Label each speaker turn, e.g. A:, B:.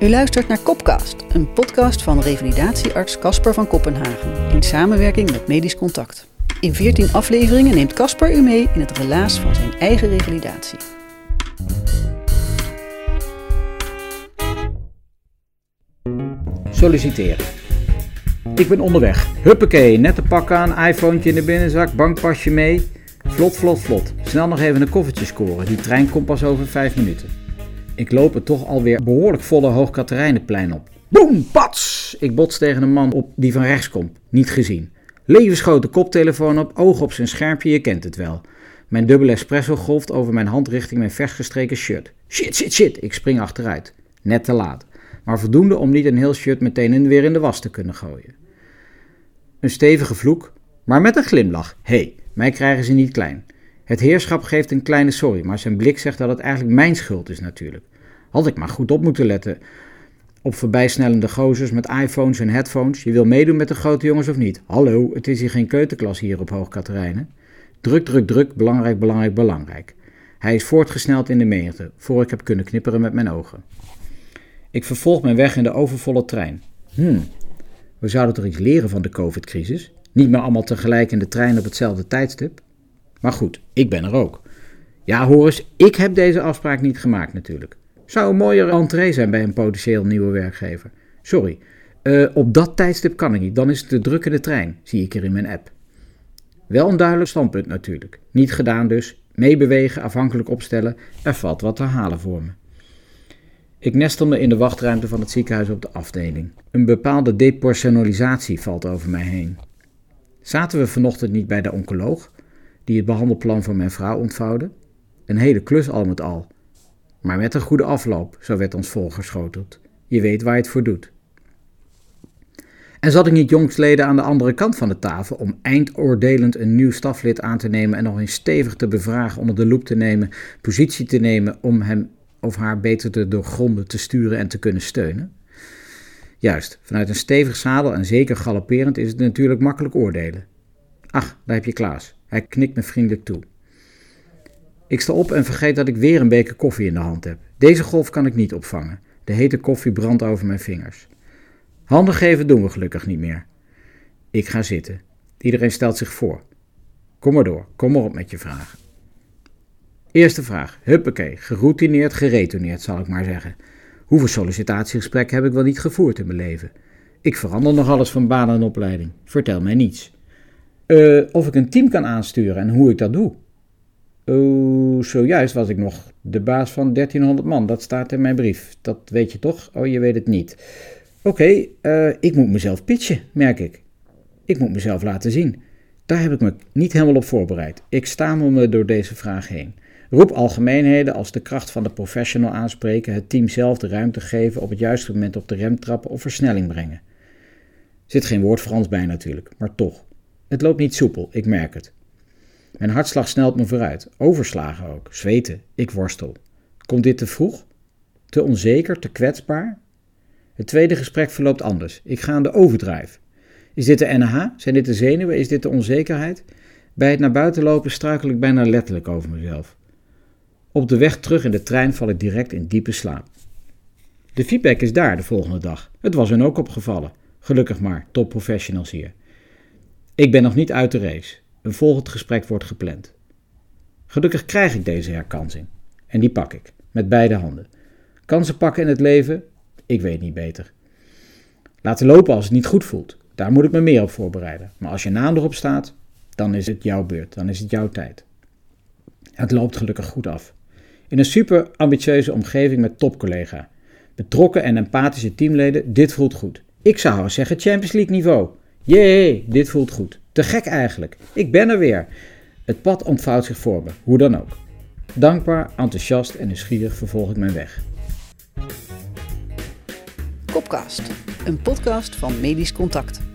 A: U luistert naar Kopcast, een podcast van revalidatiearts Casper van Kopenhagen in samenwerking met Medisch Contact. In 14 afleveringen neemt Casper u mee in het relaas van zijn eigen revalidatie.
B: Solliciteren. Ik ben onderweg. Huppakee, net een pak aan, iPhone in de binnenzak, bankpasje mee. Vlot, vlot, vlot. Snel nog even een koffertje scoren. Die trein komt pas over 5 minuten. Ik loop het toch alweer behoorlijk volle Hoogkaterijnenplein op. Boom, pats! Ik bots tegen een man op die van rechts komt. Niet gezien. Levensgrote koptelefoon op, oog op zijn schermpje, je kent het wel. Mijn dubbele espresso golft over mijn hand richting mijn vers gestreken shirt. Shit, shit, shit. Ik spring achteruit. Net te laat. Maar voldoende om niet een heel shirt meteen weer in de was te kunnen gooien. Een stevige vloek, maar met een glimlach. Hé, hey, mij krijgen ze niet klein. Het heerschap geeft een kleine sorry, maar zijn blik zegt dat het eigenlijk mijn schuld is natuurlijk. Had ik maar goed op moeten letten. Op voorbijsnellende gozers met iPhones en headphones. Je wil meedoen met de grote jongens of niet? Hallo, het is hier geen keuterklas hier op Hoog Katerijnen. Druk, druk, druk, belangrijk, belangrijk, belangrijk. Hij is voortgesneld in de menigte, voor ik heb kunnen knipperen met mijn ogen. Ik vervolg mijn weg in de overvolle trein. Hmm, we zouden toch iets leren van de COVID-crisis? Niet meer allemaal tegelijk in de trein op hetzelfde tijdstip? Maar goed, ik ben er ook. Ja, Horus, ik heb deze afspraak niet gemaakt natuurlijk. Zou een mooiere entree zijn bij een potentieel nieuwe werkgever. Sorry, uh, op dat tijdstip kan ik niet. Dan is het de drukkende trein, zie ik er in mijn app. Wel een duidelijk standpunt natuurlijk. Niet gedaan dus. Meebewegen, afhankelijk opstellen. Er valt wat te halen voor me. Ik nestel me in de wachtruimte van het ziekenhuis op de afdeling. Een bepaalde depersonalisatie valt over mij heen. Zaten we vanochtend niet bij de oncoloog, die het behandelplan voor mijn vrouw ontvouwde? Een hele klus al met al. Maar met een goede afloop, zo werd ons voorgeschoteld. Je weet waar je het voor doet. En zat ik niet jongstleden aan de andere kant van de tafel om eindoordelend een nieuw staflid aan te nemen en nog eens stevig te bevragen, onder de loep te nemen, positie te nemen om hem of haar beter te doorgronden, te sturen en te kunnen steunen? Juist, vanuit een stevig zadel en zeker galopperend is het natuurlijk makkelijk oordelen. Ach, daar heb je Klaas. Hij knikt me vriendelijk toe. Ik sta op en vergeet dat ik weer een beker koffie in de hand heb. Deze golf kan ik niet opvangen. De hete koffie brandt over mijn vingers. Handen geven doen we gelukkig niet meer. Ik ga zitten. Iedereen stelt zich voor. Kom maar door, kom maar op met je vragen. Eerste vraag. Huppakee, geroutineerd, geretourneerd zal ik maar zeggen. Hoeveel sollicitatiegesprekken heb ik wel niet gevoerd in mijn leven? Ik verander nog alles van baan en opleiding. Vertel mij niets. Uh, of ik een team kan aansturen en hoe ik dat doe. Oh, zojuist was ik nog de baas van 1300 man. Dat staat in mijn brief. Dat weet je toch? Oh, je weet het niet. Oké, uh, ik moet mezelf pitchen, merk ik. Ik moet mezelf laten zien. Daar heb ik me niet helemaal op voorbereid. Ik stamel me door deze vraag heen. Roep algemeenheden als de kracht van de professional aanspreken, het team zelf de ruimte geven, op het juiste moment op de rem trappen of versnelling brengen. Zit geen woord Frans bij natuurlijk, maar toch. Het loopt niet soepel, ik merk het. Mijn hartslag snelt me vooruit, overslagen ook, zweten, ik worstel. Komt dit te vroeg? Te onzeker, te kwetsbaar? Het tweede gesprek verloopt anders. Ik ga aan de overdrijf. Is dit de NH? Zijn dit de zenuwen? Is dit de onzekerheid? Bij het naar buiten lopen struikel ik bijna letterlijk over mezelf. Op de weg terug in de trein val ik direct in diepe slaap. De feedback is daar de volgende dag. Het was hun ook opgevallen. Gelukkig maar, top professionals hier. Ik ben nog niet uit de race. Een volgend gesprek wordt gepland. Gelukkig krijg ik deze herkansing. En die pak ik, met beide handen. Kansen pakken in het leven? Ik weet niet beter. Laten lopen als het niet goed voelt. Daar moet ik me meer op voorbereiden. Maar als je naam erop staat, dan is het jouw beurt. Dan is het jouw tijd. Het loopt gelukkig goed af. In een super ambitieuze omgeving met topcollega. Betrokken en empathische teamleden, dit voelt goed. Ik zou zeggen Champions League niveau. Jee, dit voelt goed. Te gek eigenlijk. Ik ben er weer. Het pad ontvouwt zich voor me, hoe dan ook. Dankbaar, enthousiast en nieuwsgierig vervolg ik mijn weg.
A: Kopcast, een podcast van Medisch Contact.